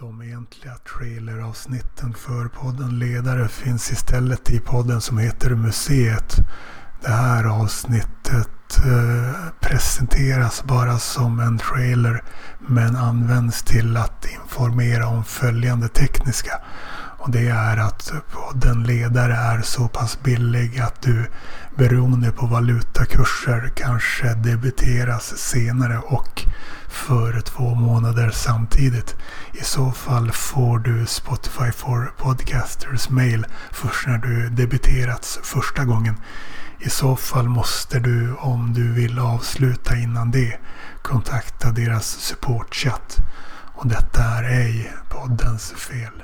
De egentliga traileravsnitten för podden Ledare finns istället i podden som heter Museet. Det här avsnittet eh, presenteras bara som en trailer men används till att informera om följande tekniska. Och det är att podden Ledare är så pass billig att du beroende på valutakurser kanske debiteras senare och för två månader samtidigt. I så fall får du Spotify for Podcasters mail först när du debiterats första gången. I så fall måste du, om du vill avsluta innan det, kontakta deras supportchatt. Och detta är ej poddens fel.